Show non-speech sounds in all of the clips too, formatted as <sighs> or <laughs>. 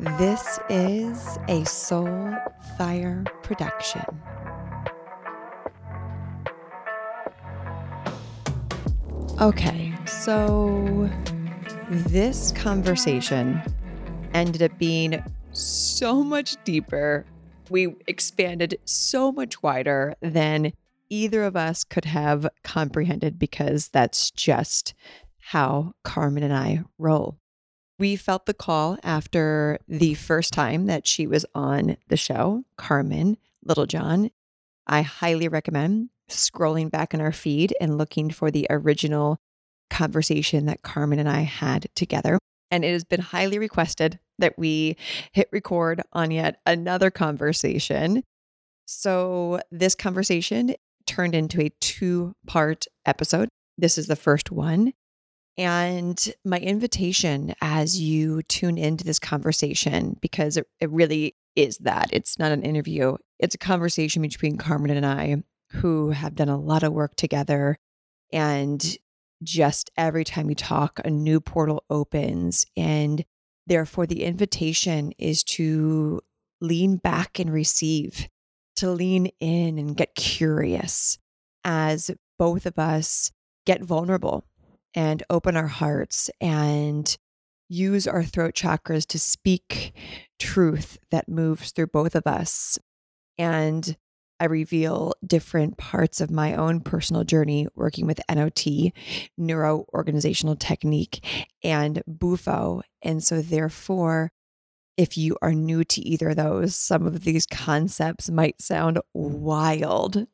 This is a Soul Fire production. Okay, so this conversation ended up being so much deeper. We expanded so much wider than either of us could have comprehended because that's just how Carmen and I roll. We felt the call after the first time that she was on the show, Carmen Littlejohn. I highly recommend scrolling back in our feed and looking for the original conversation that Carmen and I had together. And it has been highly requested that we hit record on yet another conversation. So, this conversation turned into a two part episode. This is the first one. And my invitation as you tune into this conversation, because it, it really is that it's not an interview, it's a conversation between Carmen and I who have done a lot of work together. And just every time we talk, a new portal opens. And therefore, the invitation is to lean back and receive, to lean in and get curious as both of us get vulnerable and open our hearts and use our throat chakras to speak truth that moves through both of us. And I reveal different parts of my own personal journey working with NOT, neuro organizational technique, and BUFO. And so, therefore, if you are new to either of those, some of these concepts might sound wild.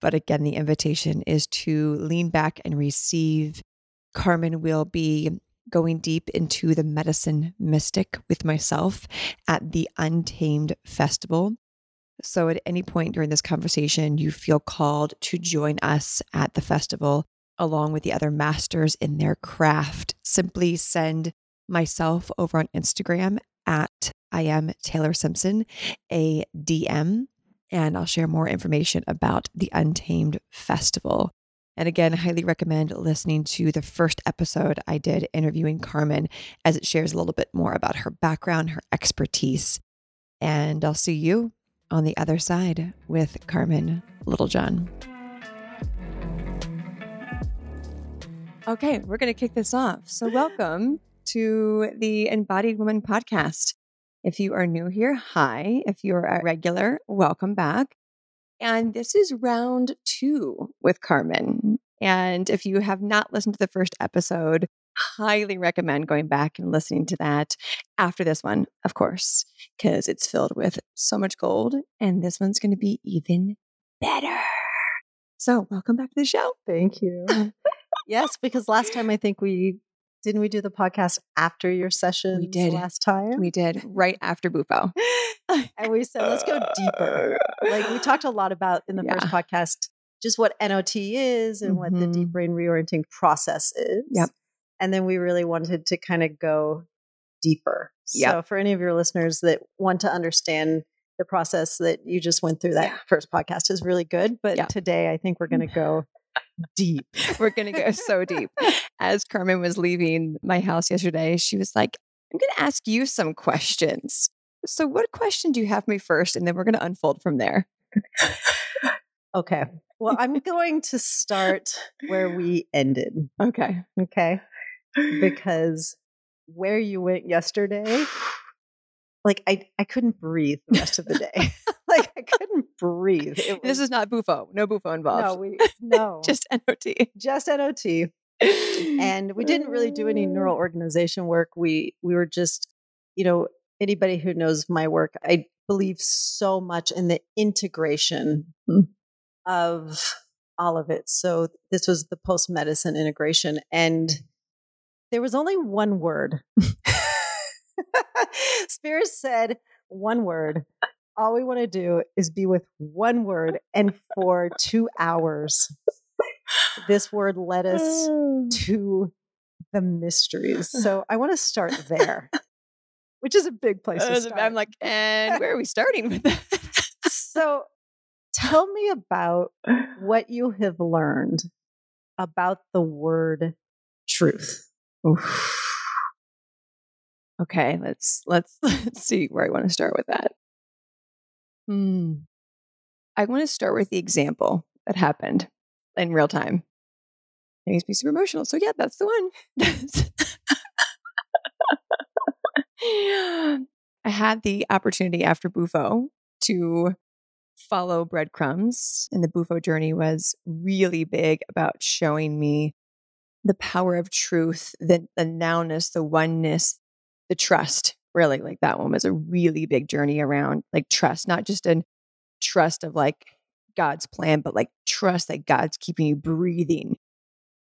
But again, the invitation is to lean back and receive. Carmen will be going deep into the medicine mystic with myself at the Untamed Festival so, at any point during this conversation, you feel called to join us at the festival along with the other masters in their craft, simply send myself over on Instagram at I am Taylor Simpson a DM, and I'll share more information about the Untamed Festival. And again, I highly recommend listening to the first episode I did interviewing Carmen as it shares a little bit more about her background, her expertise. And I'll see you on the other side with Carmen Littlejohn. Okay, we're going to kick this off. So, welcome to the Embodied Woman podcast. If you are new here, hi. If you're a regular, welcome back. And this is round two with Carmen. And if you have not listened to the first episode, highly recommend going back and listening to that after this one, of course, because it's filled with so much gold. And this one's going to be even better. So, welcome back to the show. Thank you. <laughs> yes, because last time I think we didn't we do the podcast after your session? We did last time. We did right after Bufo, <laughs> and we said let's go deeper. Like we talked a lot about in the yeah. first podcast, just what NOT is and mm-hmm. what the deep mm-hmm. brain reorienting process is. Yep. And then we really wanted to kind of go deeper. Yep. So for any of your listeners that want to understand the process that you just went through, that yeah. first podcast is really good. But today I think we're going to go deep. We're going to go so deep. <laughs> As Carmen was leaving my house yesterday, she was like, I'm going to ask you some questions. So, what question do you have me first? And then we're going to unfold from there. okay. Well, I'm going to start where we ended. <laughs> Okay. Okay because where you went yesterday, <sighs> like I, I couldn't breathe the rest of the day. <laughs> <laughs> like I couldn't breathe. Was, this is not Bufo. No Bufo involved. No, we <laughs> no. Just NOT. Just NOT. <laughs> and we didn't really do any neural organization work. We we were just, you know, anybody who knows my work, I believe so much in the integration hmm. of all of it. So this was the post medicine integration and there was only one word. Spirit said one word. All we want to do is be with one word. And for two hours, this word led us <sighs> to the mysteries. So <laughs> I want to start there, which is a big place to start. I'm like, and where are we starting with that? so tell me about what you have learned about the word truth. Oof. Okay, let's let's let's <laughs> see where I want to start with that. Hmm. I want to start with the example that happened in real time. It makes me super emotional. So yeah, that's the one. <laughs> I had the opportunity after Bufo to follow breadcrumbs, and the Bufo journey was really big about showing me the power of truth, the, the nowness, the oneness, the trust. Really, like that one was a really big journey around like trust, not just a trust of like God's plan, but like trust that God's keeping you breathing.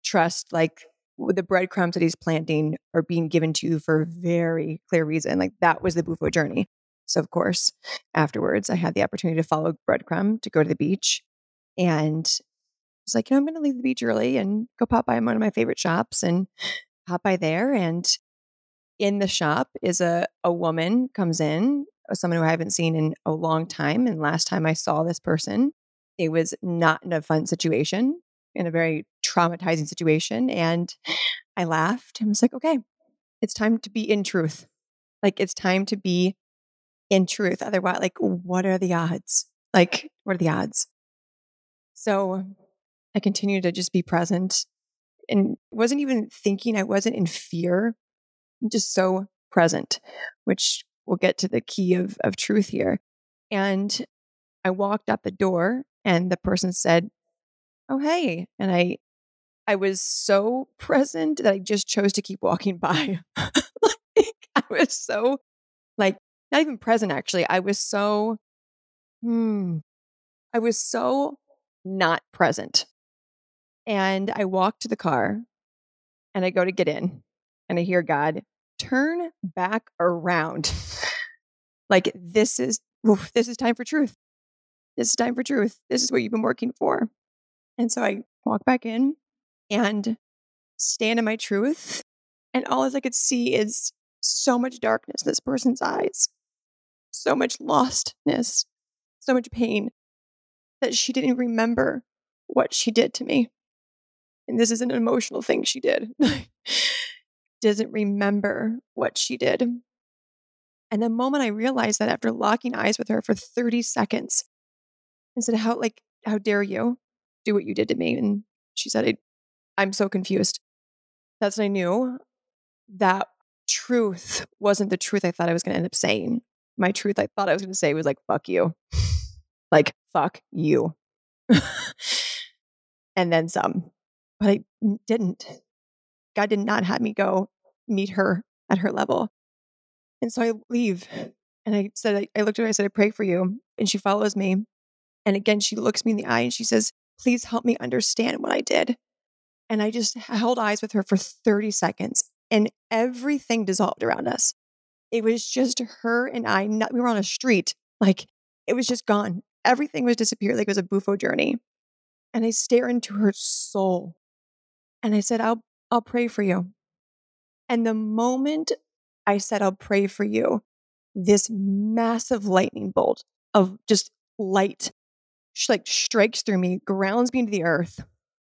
Trust like the breadcrumbs that he's planting are being given to you for a very clear reason. Like that was the Bufo journey. So, of course, afterwards, I had the opportunity to follow Breadcrumb to go to the beach. And was like, you know, I'm going to leave the beach early and go pop by one of my favorite shops and pop by there. And in the shop is a, a woman comes in, uh, someone who I haven't seen in a long time. And last time I saw this person, it was not in a fun situation, in a very traumatizing situation. And I laughed and was like, okay, it's time to be in truth. Like it's time to be in truth. Otherwise, like, what are the odds? Like, what are the odds? So I continued to just be present and wasn't even thinking, I wasn't in fear, just so present, which we'll get to the key of, of truth here. And I walked out the door and the person said, Oh, hey. And I, I was so <laughs> present that I just chose to keep walking by. <laughs> like, I was so like not even present actually. I was so hmm I was so not present. And I walk to the car and I go to get in and I hear God turn back around. <laughs> like this is oof, this is time for truth. This is time for truth. This is what you've been working for. And so I walk back in and stand in my truth. And all as I could see is so much darkness in this person's eyes so much lostness, so much pain that she didn't remember what she did to me. And this is an emotional thing she did. <laughs> Doesn't remember what she did. And the moment I realized that after locking eyes with her for 30 seconds and said, How like, how dare you do what you did to me? And she said, I, I'm so confused. That's when I knew that truth wasn't the truth I thought I was going to end up saying my truth I thought I was going to say was like, fuck you. like, fuck you. <laughs> and then some. But I didn't. God did not have me go meet her at her level. And so I leave. And I said, I, looked at her, I said, I pray for you. And she follows me. And again, she looks me in the eye and she says, Please help me understand what I did. And I just held eyes with her for 30 seconds and everything dissolved around us. It was just her and I. Not, we were on a street. Like it was just gone. Everything was disappeared. Like it was a bufo journey. And I stare into her soul. And I said, I'll, I'll pray for you. And the moment I said, I'll pray for you, this massive lightning bolt of just light like strikes through me, grounds me into the earth.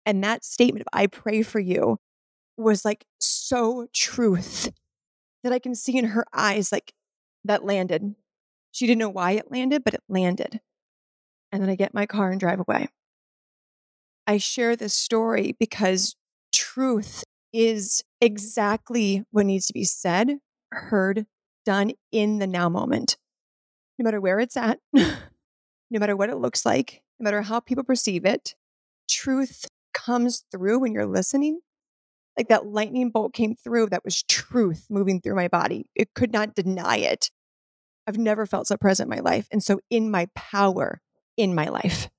And that statement of I pray for you was like so truth that I can see in her eyes, like that landed. She didn't know why it landed, but it landed. And then I get my car and drive away. I share this story because truth is exactly what needs to be said, heard, done in the now moment. No matter where it's at, <laughs> no matter what it looks like, no matter how people perceive it, truth comes through when you're listening like that lightning bolt came through that was truth moving through my body. It could not deny it. I've never felt so present in my life and so in my power in my life.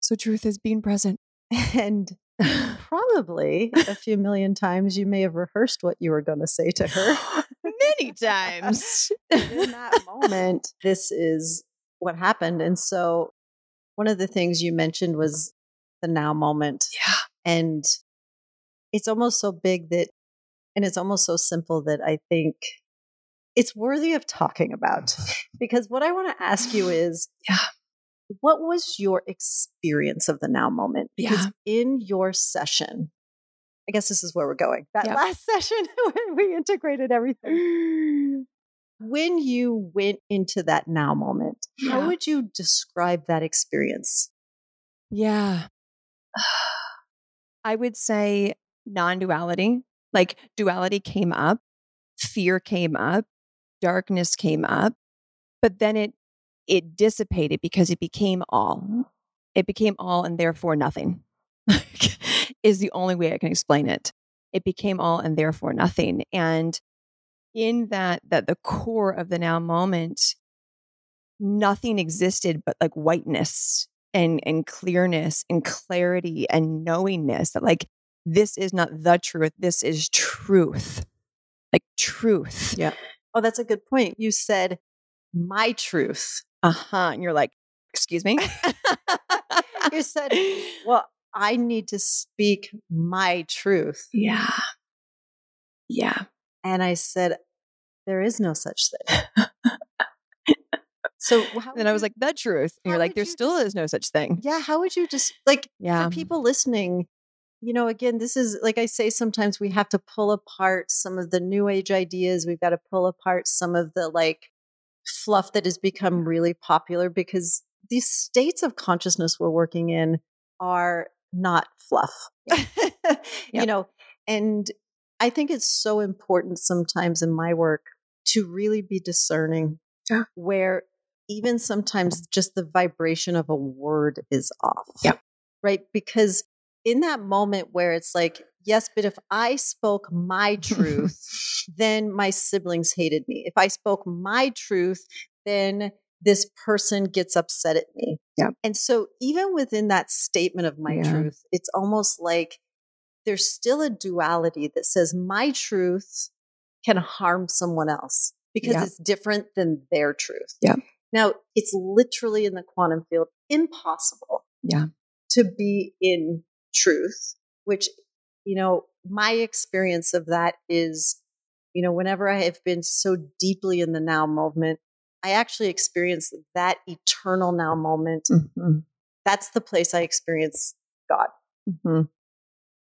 So truth is being present. <laughs> And <laughs> probably a few million times you may have rehearsed what you were going to say to her. <gasps> Many times. <laughs> in that moment, this is what happened. And so one of the things you mentioned was the now moment. Yeah. And it's almost so big that, and it's almost so simple that I think it's worthy of talking about. <sighs> Because what I want to ask you is, yeah. What was your experience of the now moment? Because yeah. in your session, I guess this is where we're going. That Yep. last <laughs> session when we integrated everything. When you went into that now moment, how would you describe that experience? Yeah. I would say non duality. Like duality came up, fear came up, darkness came up, but then it it dissipated because it became all. It became all and therefore nothing. <laughs> is the only way I can explain it. It became all and therefore nothing. And in that that the core of the now moment nothing existed but like whiteness and and clearness and clarity and knowingness that like this is not the truth this is truth like truth Yeah. Oh, that's a good point. You said my truth. Uh-huh and you're like excuse me <laughs> You said, <laughs> well, I need to speak my truth. yeah yeah And I said, there is no such thing. so, then i was like the truth and you're like there you still des- is no such thing yeah, how would you just like yeah for people listening? You know, again, this is like I say, sometimes we have to pull apart some of the new age ideas. We've got to pull apart some of the like fluff that has become really popular because these states of consciousness we're working in are not fluff. <laughs> you Yep. know, and I think it's so important sometimes in my work to really be discerning Yeah. where even sometimes just the vibration of a word is off. Yep. Right? Because in that moment where it's like, yes, but if I spoke my truth, <laughs> then my siblings hated me. If I spoke my truth, then this person gets upset at me. Yeah. And so even within that statement of my Yeah. truth, it's almost like there's still a duality that says my truth can harm someone else because Yep. it's different than their truth. Yeah. Now, it's literally in the quantum field impossible yeah to be in truth, which, you know, my experience of that is, you know, whenever I have been so deeply in the now moment, I actually experience that eternal now moment. Mhm. That's the place I experience God Mhm.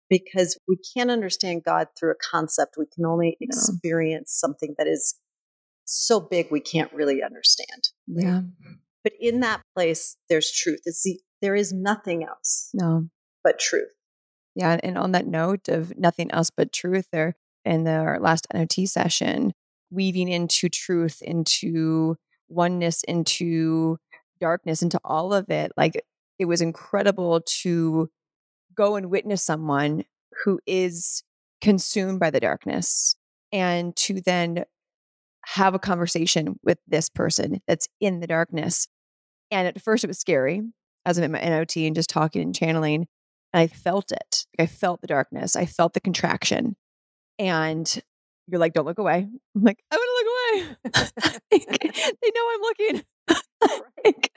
because we can't understand God through a concept. We can only No. experience something that is so big we can't really understand. yeah But in that place, there's truth. It's the, there is nothing else no but truth. Yeah, and on that note of nothing else but truth, there in our last NOT session, weaving into truth, into oneness, into darkness, into all of it, like it was incredible to go and witness someone who is consumed by the darkness and to then have a conversation with this person that's in the darkness. And at first it was scary as I'm in my NOT and just talking and channeling. And I felt it. I felt the darkness. I felt the contraction. And you're like, don't look away. I'm like, I want to look away. <laughs> <laughs> they know I'm looking. <laughs> Like,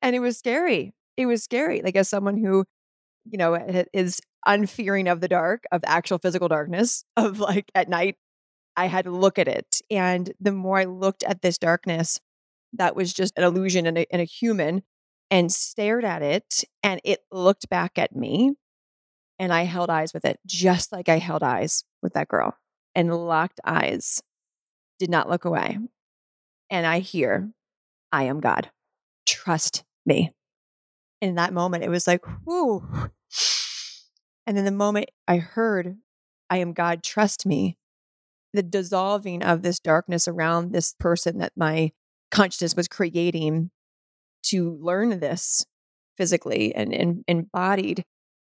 and it was scary. It was scary. Like, as someone who, you know, is unfearing of the dark, of actual physical darkness, of like at night, I had to look at it. And the more I looked at this darkness, that was just an illusion and a, and a human, and stared at it, and it looked back at me. And I held eyes with it, just like I held eyes with that girl and locked eyes, did not look away. And I hear, I am God. Trust me. In that moment, it was like, whoo. And then the moment I heard, I am God, trust me, the dissolving of this darkness around this person that my consciousness was creating to learn this physically and, and embodied,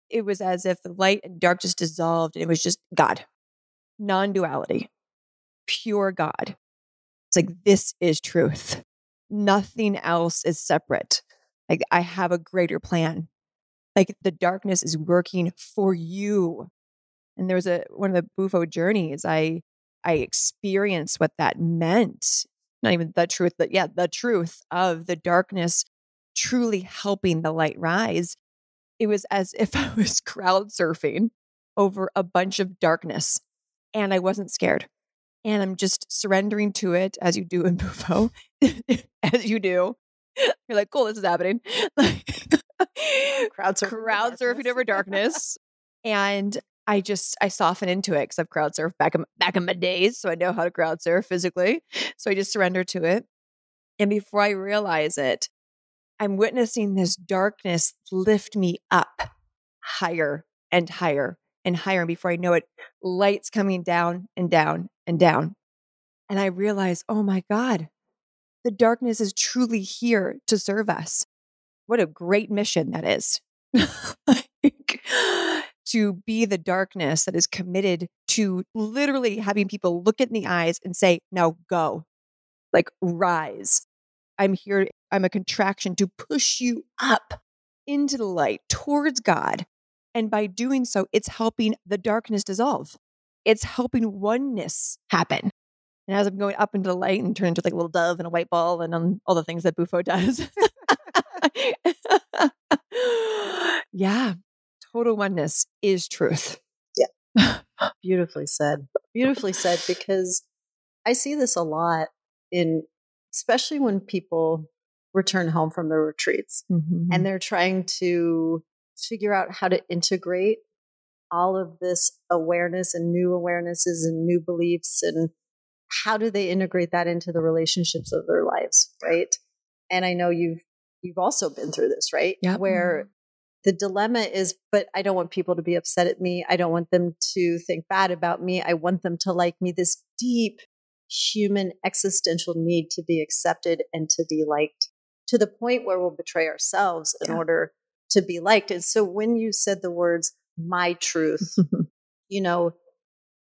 it was as if the light and dark just dissolved and it was just God, non duality, pure God. It's like, this is truth. Nothing else is separate. Like, I have a greater plan. Like, the darkness is working for you. And there was a one of the Bufo journeys, I I experienced what that meant. Not even the truth, but yeah, the truth of the darkness truly helping the light rise. It was as if <laughs> I was crowd surfing over a bunch of darkness and I wasn't scared. And I'm just surrendering to it as you do in <laughs> Bufo, as you do. You're like, cool, this is happening. Crowd <laughs> surfing crowd surfing over darkness. and I just I soften into it because I've crowd surfed back in back in my days, so I know how to crowd surf physically. <laughs> So I just surrender to it. And before I realize it, I'm witnessing this darkness lift me up higher and higher and higher. And before I know it, light's coming down and down and down. And I realize, oh my God, the darkness is truly here to serve us. What a great mission that is. <laughs> like, to be the darkness that is committed to literally having people look in the eyes and say, now go, like rise. I'm here. I'm a contraction to push you up into the light towards God. And by doing so, it's helping the darkness dissolve. It's helping oneness happen. And as I'm going up into the light and turn into like a little dove and a white ball and um, all the things that Bufo does. <laughs> yeah, total oneness is truth. Yeah. <laughs> Beautifully said. Beautifully said because I see this a lot in especially when people return home from their retreats mm-hmm. and they're trying to figure out how to integrate all of this awareness and new awarenesses and new beliefs and how do they integrate that into the relationships of their lives right and i know you've you've also been through this right yeah where the dilemma is but i don't want people to be upset at me. I don't want them to think bad about me. I want them to like me. This deep human existential need to be accepted and to be liked to the point where we'll betray ourselves in yeah. order to be liked. And so when you said the words my truth <laughs> you know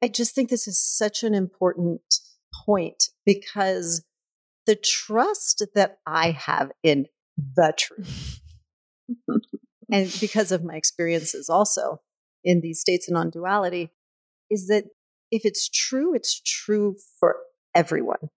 i just think this is such an important point because the trust that i have in the truth <laughs> <laughs> and because of my experiences also in these states of non duality, is that if it's true, it's true for everyone,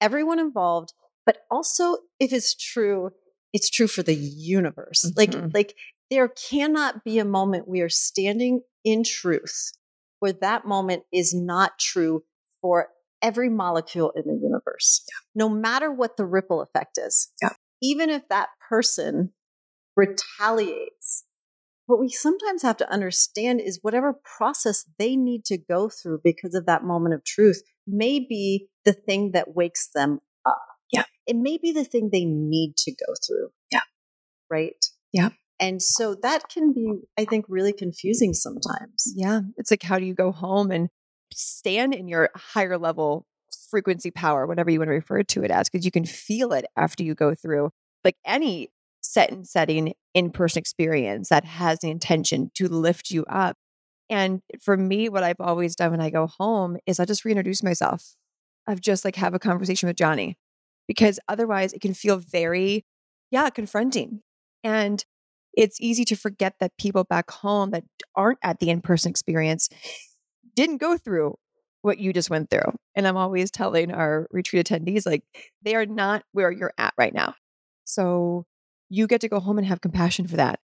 everyone involved, but also if it's true, it's true for the universe. Mm-hmm. Like, like there cannot be a moment we are standing in truth where that moment is not true for every molecule in the universe, yeah. no matter what the ripple effect is. Yeah. Even if that person retaliates. What we sometimes have to understand is whatever process they need to go through because of that moment of truth may be the thing that wakes them up. Yeah. It may be the thing they need to go through. Yeah. Right? Yeah. And so that can be, I think, really confusing sometimes. Yeah. It's like, how do you go home and stand in your higher level frequency power, whatever you want to refer to it as, because you can feel it after you go through like any set and setting in person experience that has the intention to lift you up. And for me, what I've always done when I go home is I just reintroduce myself. I've just like have a conversation with Johnny because otherwise it can feel very, yeah, confronting. And it's easy to forget that people back home that aren't at the in person experience didn't go through what you just went through. And I'm always telling our retreat attendees, like, they are not where you're at right now. So you get to go home and have compassion for that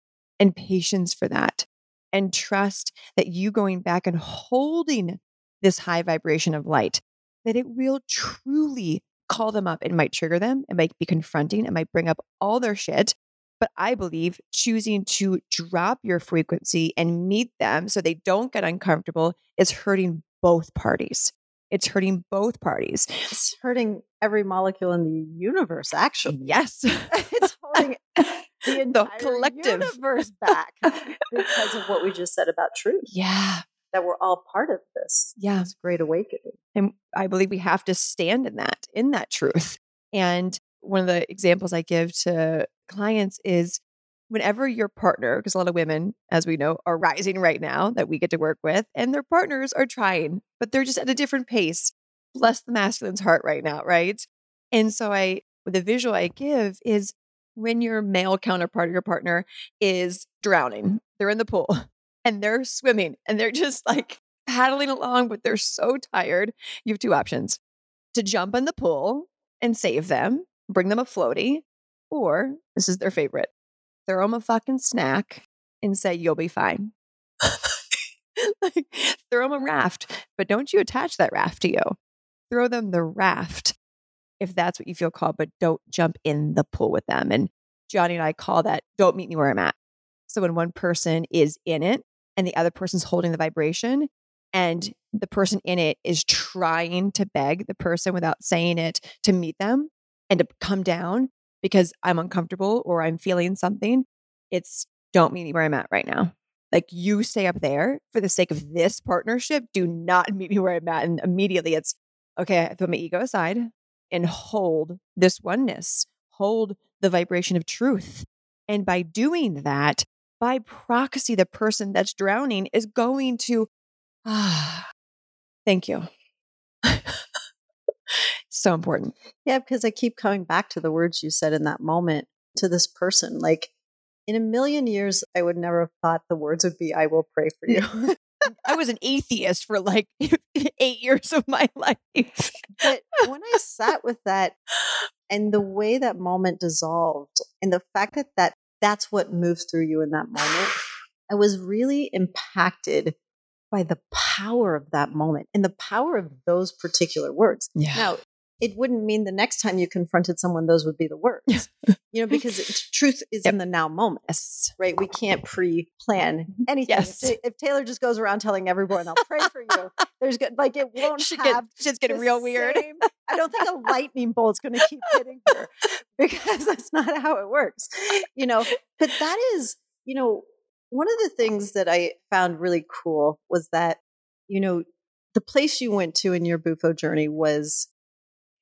and patience for that and trust that you going back and holding this high vibration of light, that it will truly call them up. It might trigger them, it might be confronting, it might bring up all their shit. But I believe choosing to drop your frequency and meet them so they don't get uncomfortable is hurting both parties. It's hurting both parties. It's hurting every molecule in the universe, actually. Yes. <laughs> it's holding <laughs> the entire the collective universe back <laughs> because of what we just said about truth. Yeah. That we're all part of this. Yeah. This great awakening. And I believe we have to stand in that, in that truth. And one of the examples I give to clients is whenever your partner, because a lot of women, as we know, are rising right now that we get to work with, and their partners are trying, but they're just at a different pace. Bless the masculine's heart right now, right? And so I, the visual I give is when your male counterpart, your partner, is drowning, they're in the pool <laughs> and they're swimming and they're just like paddling along, but they're so tired. You have two options to jump in the pool and save them, bring them a floaty, or this is their favorite throw them a fucking snack and say, you'll be fine. <laughs> like, throw them a raft, but don't you attach that raft to you. Throw them the raft if that's what you feel called, but don't jump in the pool with them. And Johnny and I call that don't meet me where I'm at. So when one person is in it and the other person's holding the vibration and the person in it is trying to beg the person without saying it to meet them and to come down because I'm uncomfortable or I'm feeling something, it's don't meet me where I'm at right now. Like you stay up there for the sake of this partnership. Do not <laughs> meet me where I'm at. And immediately it's okay, I put my ego aside and hold this oneness, hold the vibration of truth. And by doing that, by proxy, the person that's drowning is going to, ah, <sighs> thank you. So important. Yeah, because I keep coming back to the words you said in that moment to this person. Like, in a million years, I would never have thought the words would be, I will pray for you. <laughs> I was an atheist for like <laughs> eight years of my life. but when I sat with that <laughs> and the way that moment dissolved and the fact that, that that's what moved through you in that moment, I was really impacted by the power of that moment and the power of those particular words. Yeah. Now, it wouldn't mean the next time you confronted someone, those would be the words, <laughs> you know, because it, <laughs> truth is yep. in the now moment. Yes. Right. We can't pre plan mm-hmm. anything. Yes. If, if, Taylor just goes around telling everyone, I'll pray for you, <laughs> there's good, like it won't she have. Get, shit's getting real weird. Same, I don't think a lightning bolt's going to keep hitting her because that's not how it works, you know, but that is, you know, one of the things that I found really cool was that, you know, the place you went to in your Bufo journey was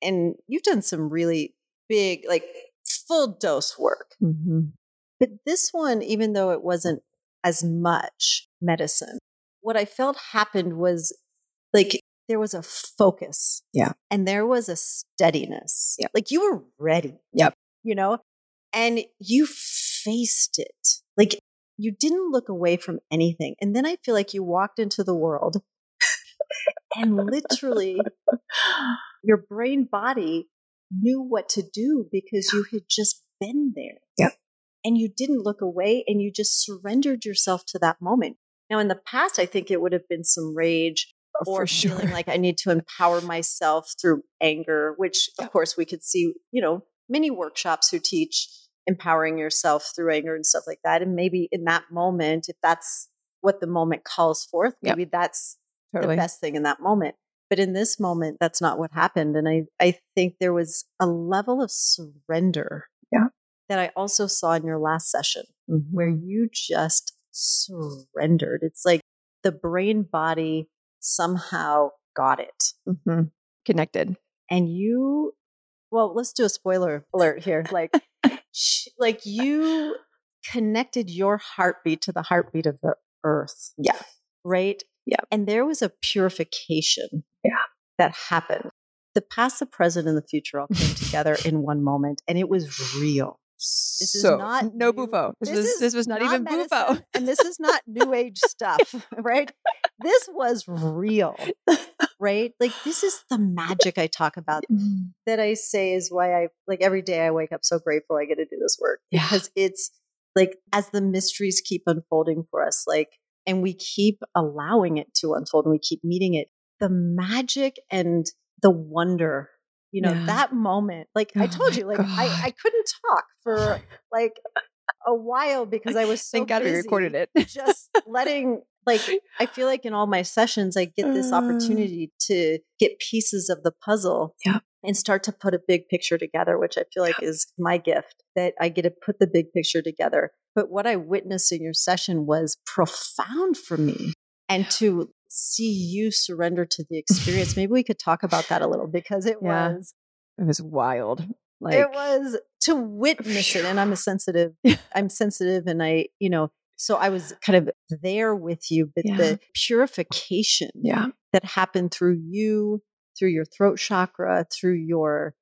and you've done some really big, like full dose work. Mm-hmm. But this one, even though it wasn't as much medicine, what I felt happened was like there was a focus. Yeah. And there was a steadiness. Yeah. Like you were ready. Yep. You know, and you faced it. Like you didn't look away from anything. And then I feel like you walked into the world <laughs> and literally your brain body knew what to do because you had just been there. Yep. And you didn't look away and you just surrendered yourself to that moment. Now, in the past, I think it would have been some rage oh, or sure. feeling like I need to empower myself through anger, which, of course, we could see, you know, many workshops who teach empowering yourself through anger and stuff like that. And maybe in that moment, if that's what the moment calls forth, maybe yep. that's totally. the best thing in that moment. But in this moment, that's not what happened. And I, I think there was a level of surrender yeah. that I also saw in your last session mm-hmm. where you just surrendered. It's like the brain body somehow got it. Mm-hmm. Connected. And you, well, let's do a spoiler alert here. Like, <laughs> like you connected your heartbeat to the heartbeat of the earth. Yeah. Right. Yeah. And there was a purification yeah. that happened. The past, the present, and the future all came <laughs> together in one moment, and it was real. This so, is not no new, bufo. This, this was this was not, not even medicine, bufo, and this is not new age stuff, <laughs> <laughs> right? This was real, right? Like this is the magic I talk about. Mm-hmm. That I say is why I like every day I wake up so grateful I get to do this work yeah. because it's like as the mysteries keep unfolding for us, like and we keep allowing it to unfold and we keep meeting it, the magic and the wonder, you know, yeah. that moment, like oh I told you, like I, I couldn't talk for <laughs> like a while because I was so Thank God we recorded it. just letting like I feel like in all my sessions I get this Uh. opportunity to get pieces of the puzzle Yeah. and start to put a big picture together, which I feel like is my gift that I get to put the big picture together. But what I witnessed in your session was profound for me. And to see you surrender to the experience, maybe we could talk about that a little because it Yeah. was It was wild. Like it was to witness it and i'm a sensitive <laughs> i'm sensitive and i you know so i was kind of there with you but Yeah. the purification Yeah. that happened through you through your throat chakra through your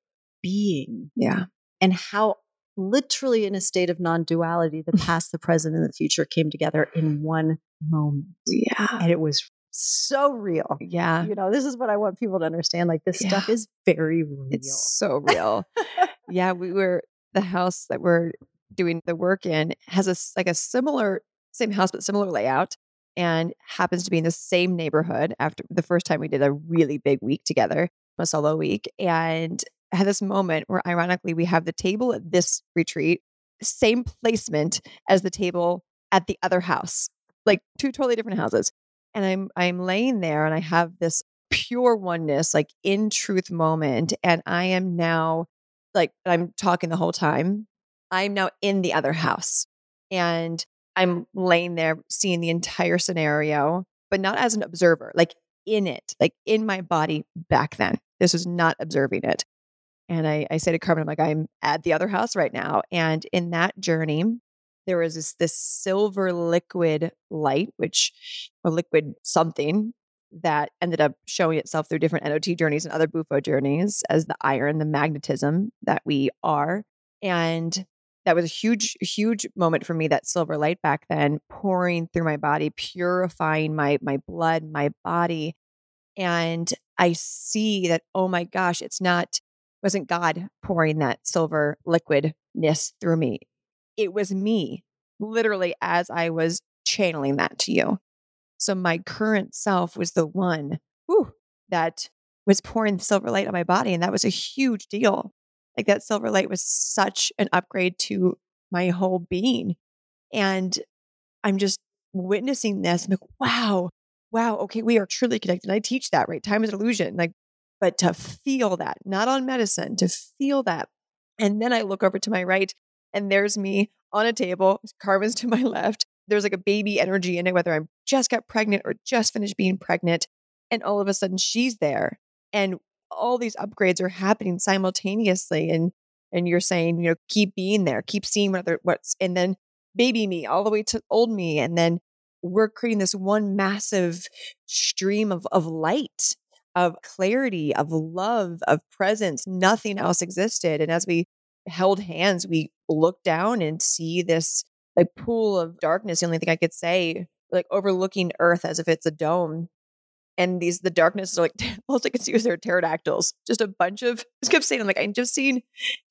being Yeah. and how literally in a state of non-duality the <laughs> past the present and the future came together in one moment Yeah. and it was so real Yeah. you know this is what i want people to understand like this Yeah. stuff is very real It's so real. <laughs> yeah, we were the house that we're doing the work in has a, like a similar same house but similar layout and happens to be in the same neighborhood after the first time we did a really big week together, a solo week and had this moment where ironically we have the table at this retreat same placement as the table at the other house. like two totally different houses. And I'm I'm laying there and I have this pure oneness, like in truth moment. And I am now like I'm talking the whole time. I'm now in the other house. And I'm laying there seeing the entire scenario, but not as an observer, like in it, like in my body back then. This was not observing it. And I, I say to Carmen, I'm like, I'm at the other house right now. And in that journey, there was this, this silver liquid light, which, a liquid something that ended up showing itself through different NOT journeys and other Bufo journeys as the iron, the magnetism that we are. And that was a huge, huge moment for me, that silver light back then, pouring through my body, purifying my my blood, my body. And I see that, oh my gosh, it's not, wasn't God pouring that silver liquidness through me. It was me, literally, as I was channeling that to you. So my current self was the one whew, that was pouring silver light on my body. And that was a huge deal. Like that silver light was such an upgrade to my whole being. And I'm just witnessing this. I'm like, wow, wow, okay, we are truly connected. I teach that, right? Time is an illusion. Like, but to feel that, not on medicine, to feel that. And then I look over to my right and there's me on a table, <laughs> Carmen's to my <laughs> left, there's like a baby energy in it, whether I'm just got pregnant or just finished being pregnant. And all of a sudden she's there. And all these upgrades are happening simultaneously. And and you're saying, you know, keep being there, keep seeing what other what's and then baby me all the way to old me. And then we're creating this one massive stream of of light, of clarity, of love, of presence. Nothing else existed. And as we held hands, we looked down and see this like pool of darkness. The only thing I could say, like overlooking Earth as if it's a dome. And these the darkness are like <laughs> all I could see was their pterodactyls. Just a bunch of <laughs> I just kept saying, I'm like, I'm just seeing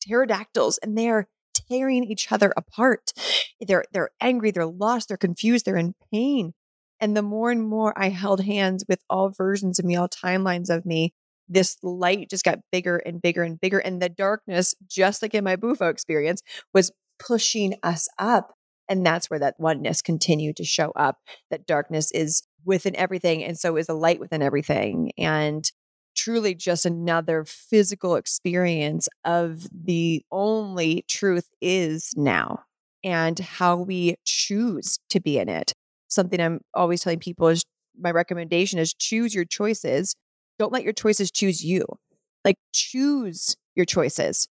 pterodactyls and they're tearing each other apart. They're they're angry, they're lost, they're confused, they're in pain. And the more and more I held hands with all versions of me, all timelines of me, this light just got bigger and bigger and bigger. And the darkness, just like in my Bufo experience, was pushing us up. And that's where that oneness continued to show up. That darkness is within everything. And so is the light within everything. And truly just another physical experience of the only truth is now and how we choose to be in it. Something I'm always telling people is my recommendation is choose your choices. Don't let your choices choose you. Like choose your choices.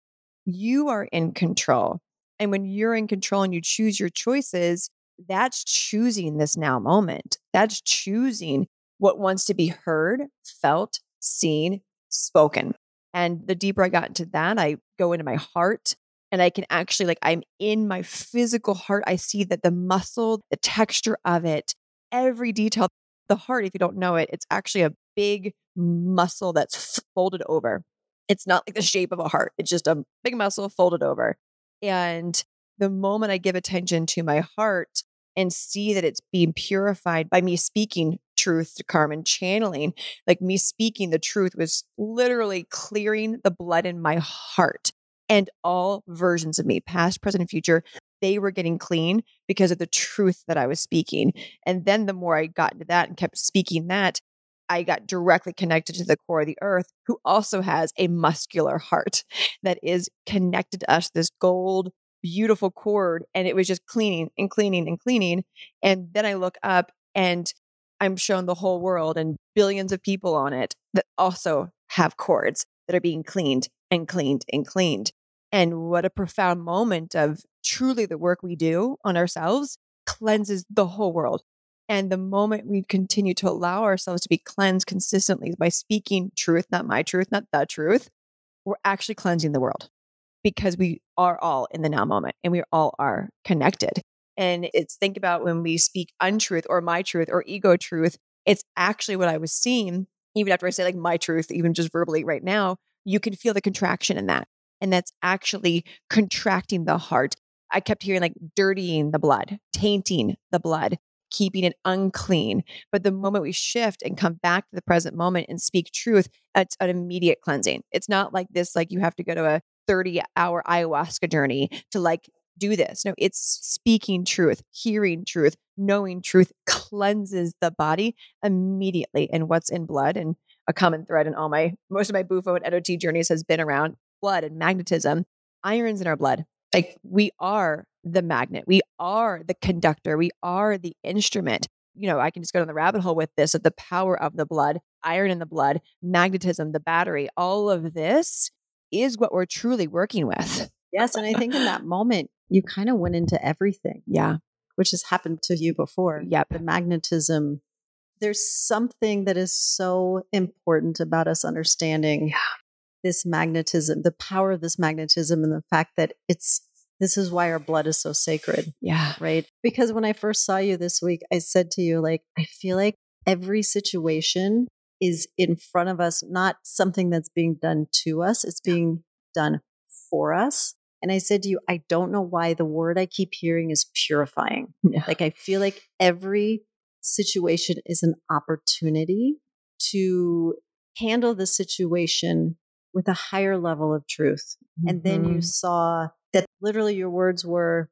You are in control. And when you're in control and you choose your choices, that's choosing this now moment. That's choosing what wants to be heard, felt, seen, spoken. And the deeper I got into that, I go into my heart and I can actually, like, I'm in my physical heart. I see that the muscle, the texture of it, every detail. The heart, if you don't know it, it's actually a big muscle that's folded over. It's not like the shape of a heart, it's just a big muscle folded over. And the moment I give attention to my heart and see that it's being purified by me speaking truth to Carmen, channeling, like me speaking the truth was literally clearing the blood in my heart. And all versions of me, past, present, and future, they were getting clean because of the truth that I was speaking. And then the more I got into that and kept speaking that, I got directly connected to the core of the earth, who also has a muscular heart <laughs> that is connected to us, this gold, beautiful cord. And it was just cleaning and cleaning and cleaning. And then I look up and I'm shown the whole world and billions of people on it that also have cords that are being cleaned and cleaned and cleaned. And what a profound moment of truly the work we do on ourselves cleanses the whole world. And the moment we continue to allow ourselves to be cleansed consistently by speaking truth, not my truth, not the truth, we're actually cleansing the world because we are all in the now moment and we all are connected. And it's think about when we speak untruth or my truth or ego truth, it's actually what I was seeing. Even after I say like my truth, even just verbally right now, you can feel the contraction in that. And that's actually contracting the heart. I kept hearing like dirtying the blood, tainting the blood, keeping it unclean. But the moment we shift and come back to the present moment and speak truth, it's an immediate cleansing. It's not like this, like you have to go to a 30 hour ayahuasca journey to like do this. No, it's speaking truth, hearing truth, knowing truth cleanses the body immediately. And what's in blood and a common thread in all my most of my bufo and NOT journeys has been around blood and magnetism. Iron's in our blood. Like we are the magnet. We are the conductor. We are the instrument. You know, I can just go down the rabbit hole with this of the power of the blood, iron in the blood, magnetism, the battery. All of this is what we're truly working with. Yes. And I think in that moment, you kind of went into everything. Yeah. Which has happened to you before. yeah The magnetism. There's something that is so important about us understanding Yeah. this magnetism, the power of this magnetism, and the fact that it's this is why our blood is so sacred, Yeah. right? Because when I first saw you this week, I said to you, like, I feel like every situation is in front of us, not something that's being done to us, it's being done for us. And I said to you, I don't know why the word I keep hearing is purifying. <laughs> Yeah. Like I feel like every situation is an opportunity to handle the situation with a higher level of truth. And then you Mhm. saw that literally your words were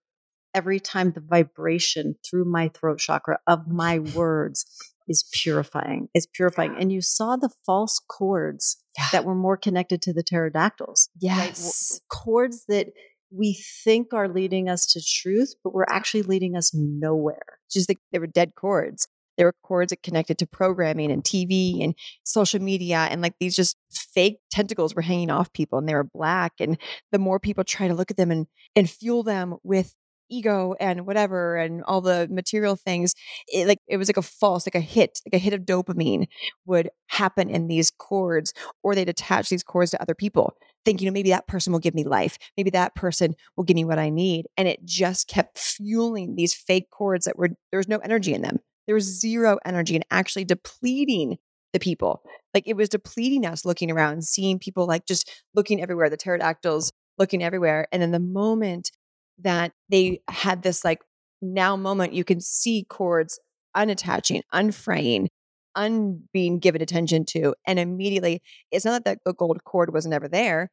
every time the vibration through my throat chakra of my words is purifying, is purifying. And you saw the false chords Yeah. that were more connected to the pterodactyls Yes. chords that we think are leading us to truth, but we're actually leading us nowhere. just like they were dead cords. There were cords that connected to programming and TV and social media, and like these just fake tentacles were hanging off people, and they were black. And the more people try to look at them and and fuel them with ego and whatever and all the material things, it like it was like a false, like a hit, like a hit of dopamine would happen in these cords, or they'd attach these cords to other people, thinking, you know, maybe that person will give me life, maybe that person will give me what I need, and it just kept fueling these fake cords that were there was no energy in them. There was zero energy and actually depleting the people. Like it was depleting us looking around, seeing people like just looking everywhere, the pterodactyls looking everywhere. And then the moment that they had this like now moment, you can see cords unattaching, unfraying, unbeing given attention to. And immediately, it's not that the gold cord was never there.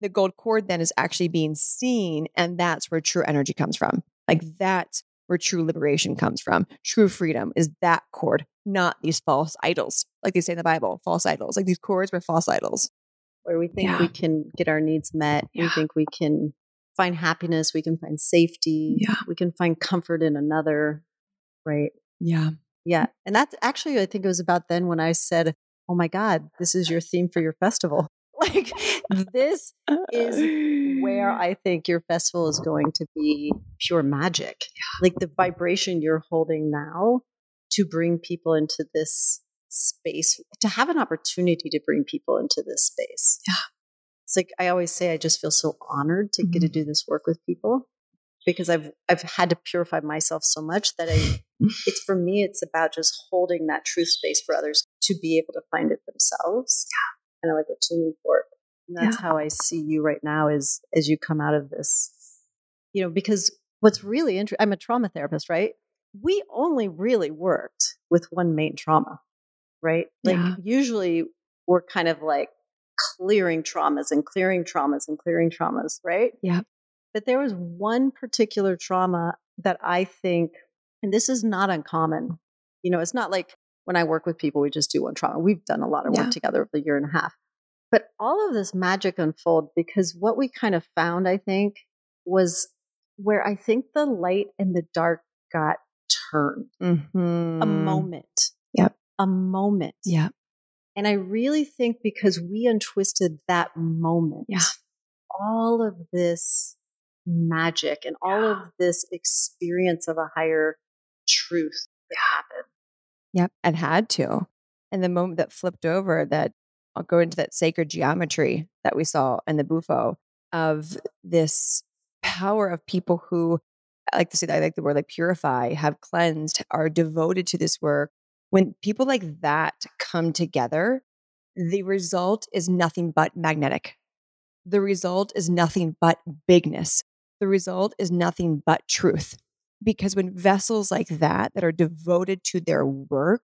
The gold cord then is actually being seen. And that's where true energy comes from. Like that's where true liberation comes from. True freedom is that cord, not these false idols, like they say in the Bible, false idols. Like these cords were false idols. Where we think Yeah. we can get our needs met, we think we can find happiness, we can find safety, Yeah. we can find comfort in another, right? Yeah. Yeah. And that's actually, I think it was about then when I said, Oh my God, this is your theme for your festival. <laughs> Like, this is where <laughs> I think your festival is going to be pure magic. Like the vibration you're holding now to bring people into this space, to have an opportunity to bring people into this space. Yeah. It's like I always say, I just feel so honored to get to mm-hmm. do this work with people because I've I've had to purify myself so much that I <laughs> it's for me it's about just holding that truth space for others to be able to find it themselves. Yeah. And I like a tuning fork. And that's how I see you right now is as you come out of this. You know, because what's really interesting I'm a trauma therapist, right? We only really worked with one main trauma, right? Like Yeah. usually we're kind of like clearing traumas and clearing traumas and clearing traumas, right? Yeah. But there was one particular trauma that I think, and this is not uncommon. You know, it's not like when I work with people, we just do one trauma. We've done a lot of work Yeah. together over the year and a half. But all of this magic unfold because what we kind of found, I think, was where I think the light and the dark got turned. Mm-hmm. A moment. Yep. A moment. Yeah. And I really think because we untwisted that moment, Yeah. all of this magic and all of this experience of a higher truth that happened. Yep. And had to. And the moment that flipped over, that I'll go into that sacred geometry that we saw in the Bufo of this power of people who I like to say that I like the word like purify, have cleansed, are devoted to this work. When people like that come together, the result is nothing but magnetic. The result is nothing but bigness. The result is nothing but truth. Because when vessels like that, that are devoted to their work,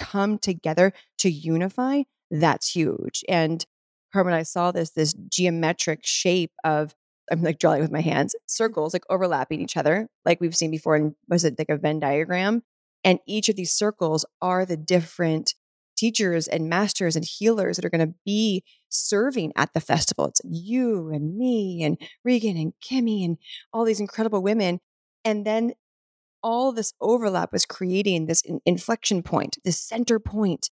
come together to unify, that's huge. And Carmen, I saw this this geometric shape of I'm like drawing with my hands, circles like overlapping each other, like we've seen before in was it like a Venn diagram? And each of these circles are the different teachers and masters and healers that are going to be serving at the festival. It's you and me and Regan and Kimmy and all these incredible women. And then all this overlap was creating this inflection point, this center point.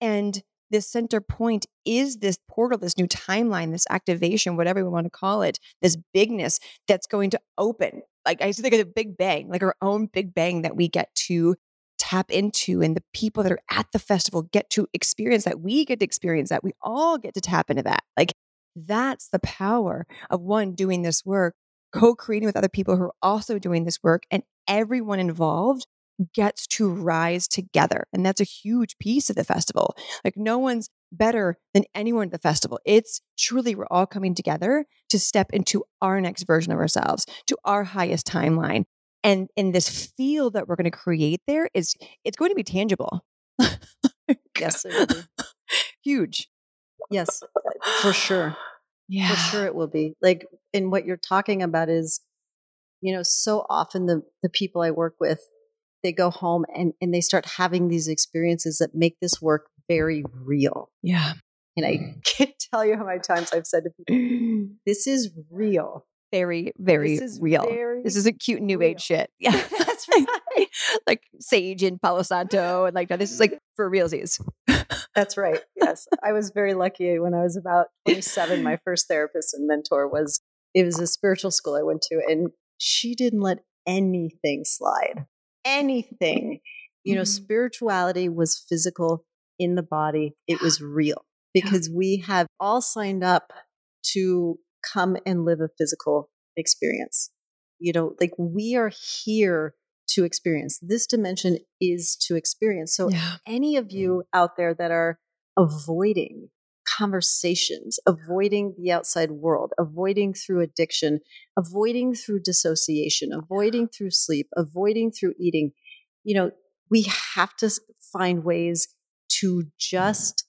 And this center point is this portal, this new timeline, this activation, whatever we want to call it, this bigness that's going to open. Like I used to think of the big bang, like our own big bang that we get to tap into and the people that are at the festival get to experience that we get to experience that we all get to tap into that like that's the power of one doing this work co-creating with other people who are also doing this work and everyone involved gets to rise together and that's a huge piece of the festival like no one's better than anyone at the festival it's truly we're all coming together to step into our next version of ourselves to our highest timeline and in this field that we're going to create there is it's going to be tangible. <laughs> Yes <laughs> huge. Yes for sure. Yeah. for sure it will be. Like and what you're talking about is you know so often the the people i work with they go home and and they start having these experiences that make this work very real. Yeah. And i mm. <laughs> can't tell you how many times i've said to people <clears throat> this is real very, very this real. Very this isn't cute new real. age shit. Yeah, <laughs> that's <laughs> right. like sage and Palo Santo and like This is like for realsies. that's right. Yes, I was very lucky when I was about 27. My first therapist and mentor was it was a spiritual school I went to, and she didn't let anything slide. Anything, you know, mm. spirituality was physical in the body. It was real because we have all signed up to come and live a physical experience. You know, like we are here to experience. This dimension is to experience. So, yeah. any of you mm. out there that are avoiding conversations, avoiding the outside world, avoiding through addiction, avoiding through dissociation, avoiding through sleep, avoiding through eating, you know, we have to find ways to mm. just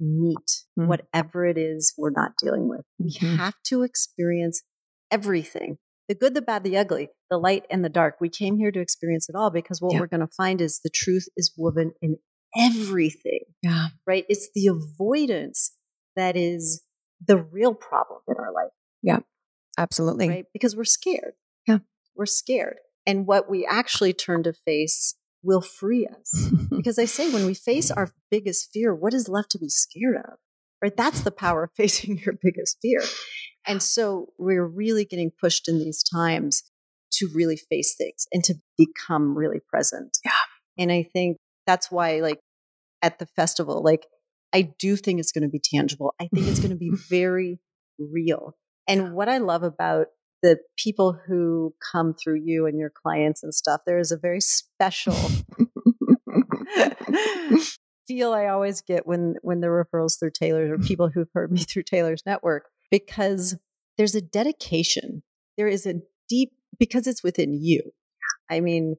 meet mm-hmm. whatever it is we're not dealing with. We mm-hmm. have to experience everything the good, the bad, the ugly, the light and the dark. We came here to experience it all because what yeah. we're going to find is the truth is woven in everything. Yeah. Right? It's the avoidance that is the real problem in our life. Yeah. Absolutely. Right? Because we're scared. Yeah. We're scared. And what we actually turn to face will free us. <laughs> because I say when we face our biggest fear, what is left to be scared of? Right? That's the power of <laughs> facing your biggest fear. And so we're really getting pushed in these times to really face things and to become really present. Yeah. And I think that's why, like, at the festival, like, I do think it's going to be tangible. I think it's going to be <laughs> very real. And what I love about the people who come through you and your clients and stuff, there is a very special <laughs> feel I always get when when the referrals through Taylor or mm. people who've heard me <laughs> through Taylor's network because there's a dedication. There is a deep because it's within you. I mean,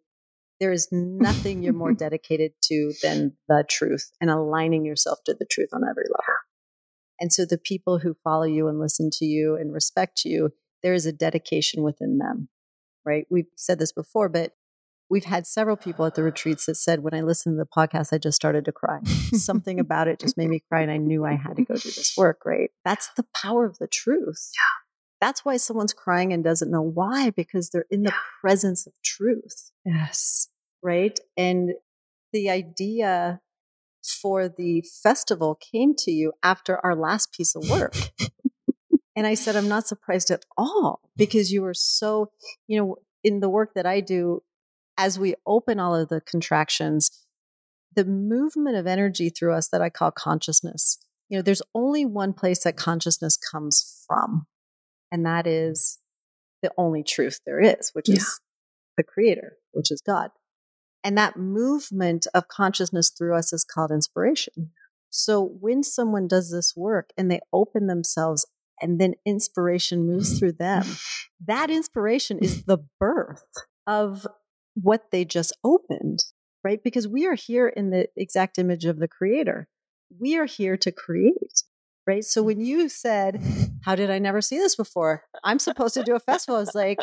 there is nothing you're more <laughs> dedicated to than the truth and aligning yourself to the truth on every level. And so the people who follow you and listen to you and respect you, there is a dedication within them, right? We've said this before, but we've had several people at the retreats that said, when I listened to the podcast, I just started to cry. Something <laughs> about it just made me cry, and I knew I had to go do this work, right? That's the power of the truth. Yeah. That's why someone's crying and doesn't know why, because they're in the yeah. presence of truth. Yes. Right. And the idea for the festival came to you after our last piece of work. And I said, I'm not surprised at all hmm. because you were so, you know, in the work that I do, as we open all of the contractions, the movement of energy through us that I call consciousness, you know, there's only one place that consciousness comes from, and that is the only truth there is, which yeah. is the creator, which is God. And that movement of consciousness through us is called inspiration. So when someone does this work and they open themselves and then inspiration moves through them, <laughs> that inspiration is the birth of what they just opened, right? Because we are here in the exact image of the creator. We are here to create, right? So when you said, How did I never see this before? I'm supposed to do a festival. I was like,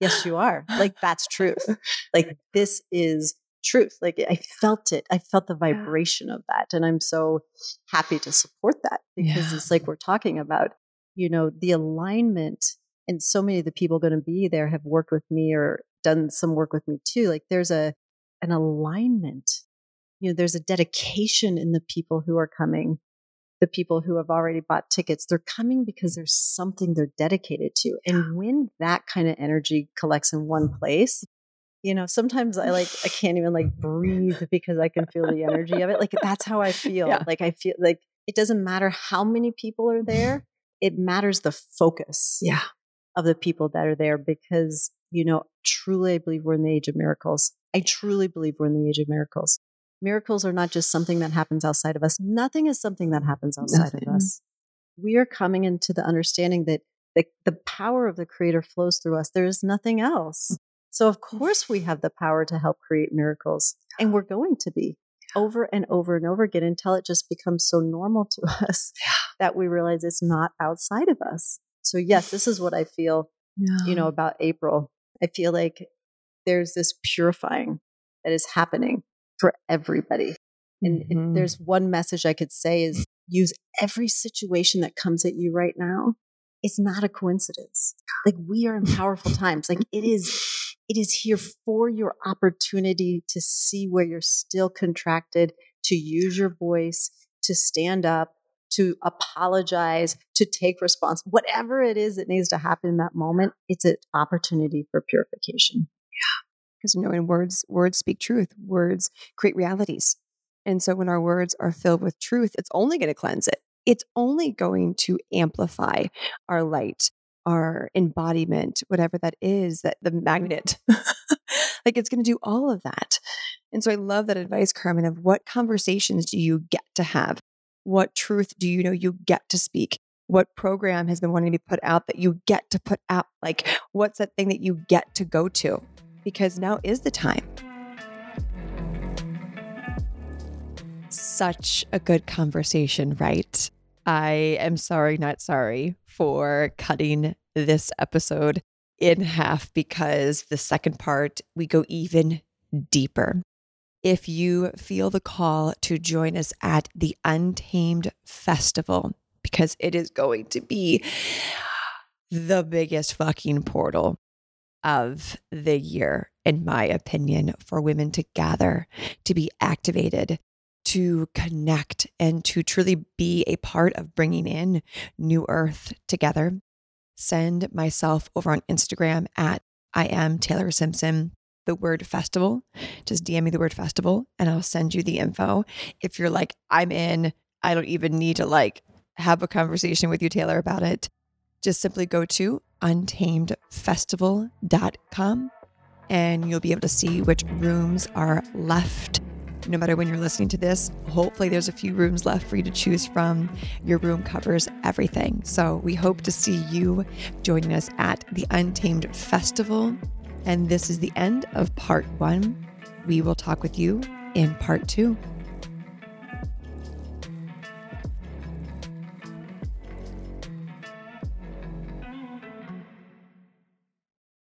Yes, you are. Like, that's truth. Like, this is truth. Like, I felt it. I felt the vibration of that. And I'm so happy to support that because yeah. it's like we're talking about, you know, the alignment. And so many of the people going to be there have worked with me or done some work with me too. Like, there's a, an alignment you know there's a dedication in the people who are coming the people who have already bought tickets, they're coming because there's something they're dedicated to. And when that kind of energy collects in one mm-hmm. place, you know, sometimes I like, I can't even like breathe because I can feel the energy of it. Like that's how I <laughs> feel. Yeah. Like I feel like it doesn't matter how many people are there, it matters the focus yeah. of the people that are there because, you know, truly I believe we're in the age of miracles. I truly believe we're in the age of miracles miracles are not just something that happens outside of us. Nothing is something that happens outside Nothing. of us. We are coming into the understanding that the, the power of the creator flows through us. There is nothing else. So, of mm. course, we have the power to help create miracles, and we're going to be over and over and over again until it just becomes so normal to <laughs> us yeah. that we realize it's not outside of us. So, yes, this is what I feel, yeah. you know, about April. I feel like there's this purifying that is happening for everybody. And mm-hmm. if there's one message I could say is use every situation that comes at you right now. It's not a coincidence. Like we are in powerful times. Like it is, it is here for your opportunity to see where you're still contracted, to use your voice, to stand up, to apologize, to take response, whatever it is that needs to happen in that moment, it's an opportunity for purification. Yeah. because you know in words words speak truth words create realities. And so when our words are filled with truth it's only going to cleanse it. It's only going to amplify our light our embodiment whatever that is that the magnet. <laughs> Like it's going to do all of that. And so i love that advice carmen of what conversations do you get to have? What truth do you know you get to speak? What program has been wanting to be put out that you get to put out? Like what's that thing that you get to go to? Because now is the time. Such a good conversation, right? I am sorry, not sorry, for cutting this episode in half because the second part, we go even deeper. If you feel the call to join us at the Untamed Festival, because it is going to be the biggest fucking portal of the year, in my opinion, for women to gather, to be activated, to connect, and to truly be a part of bringing in New Earth together. Send myself over on Instagram at I am Taylor Simpson, the word festival. Just DM me the word festival and I'll send you the info. If you're like, I'm in, I don't even need to like have a conversation with you, Taylor, about it. Just simply go to untamedfestival.com and you'll be able to see which rooms are left. No matter when you're listening to this, hopefully there's a few rooms left for you to choose from. Your room covers everything. So we hope to see you joining us at the Untamed Festival. And this is the end of part one. We will talk with you in part two.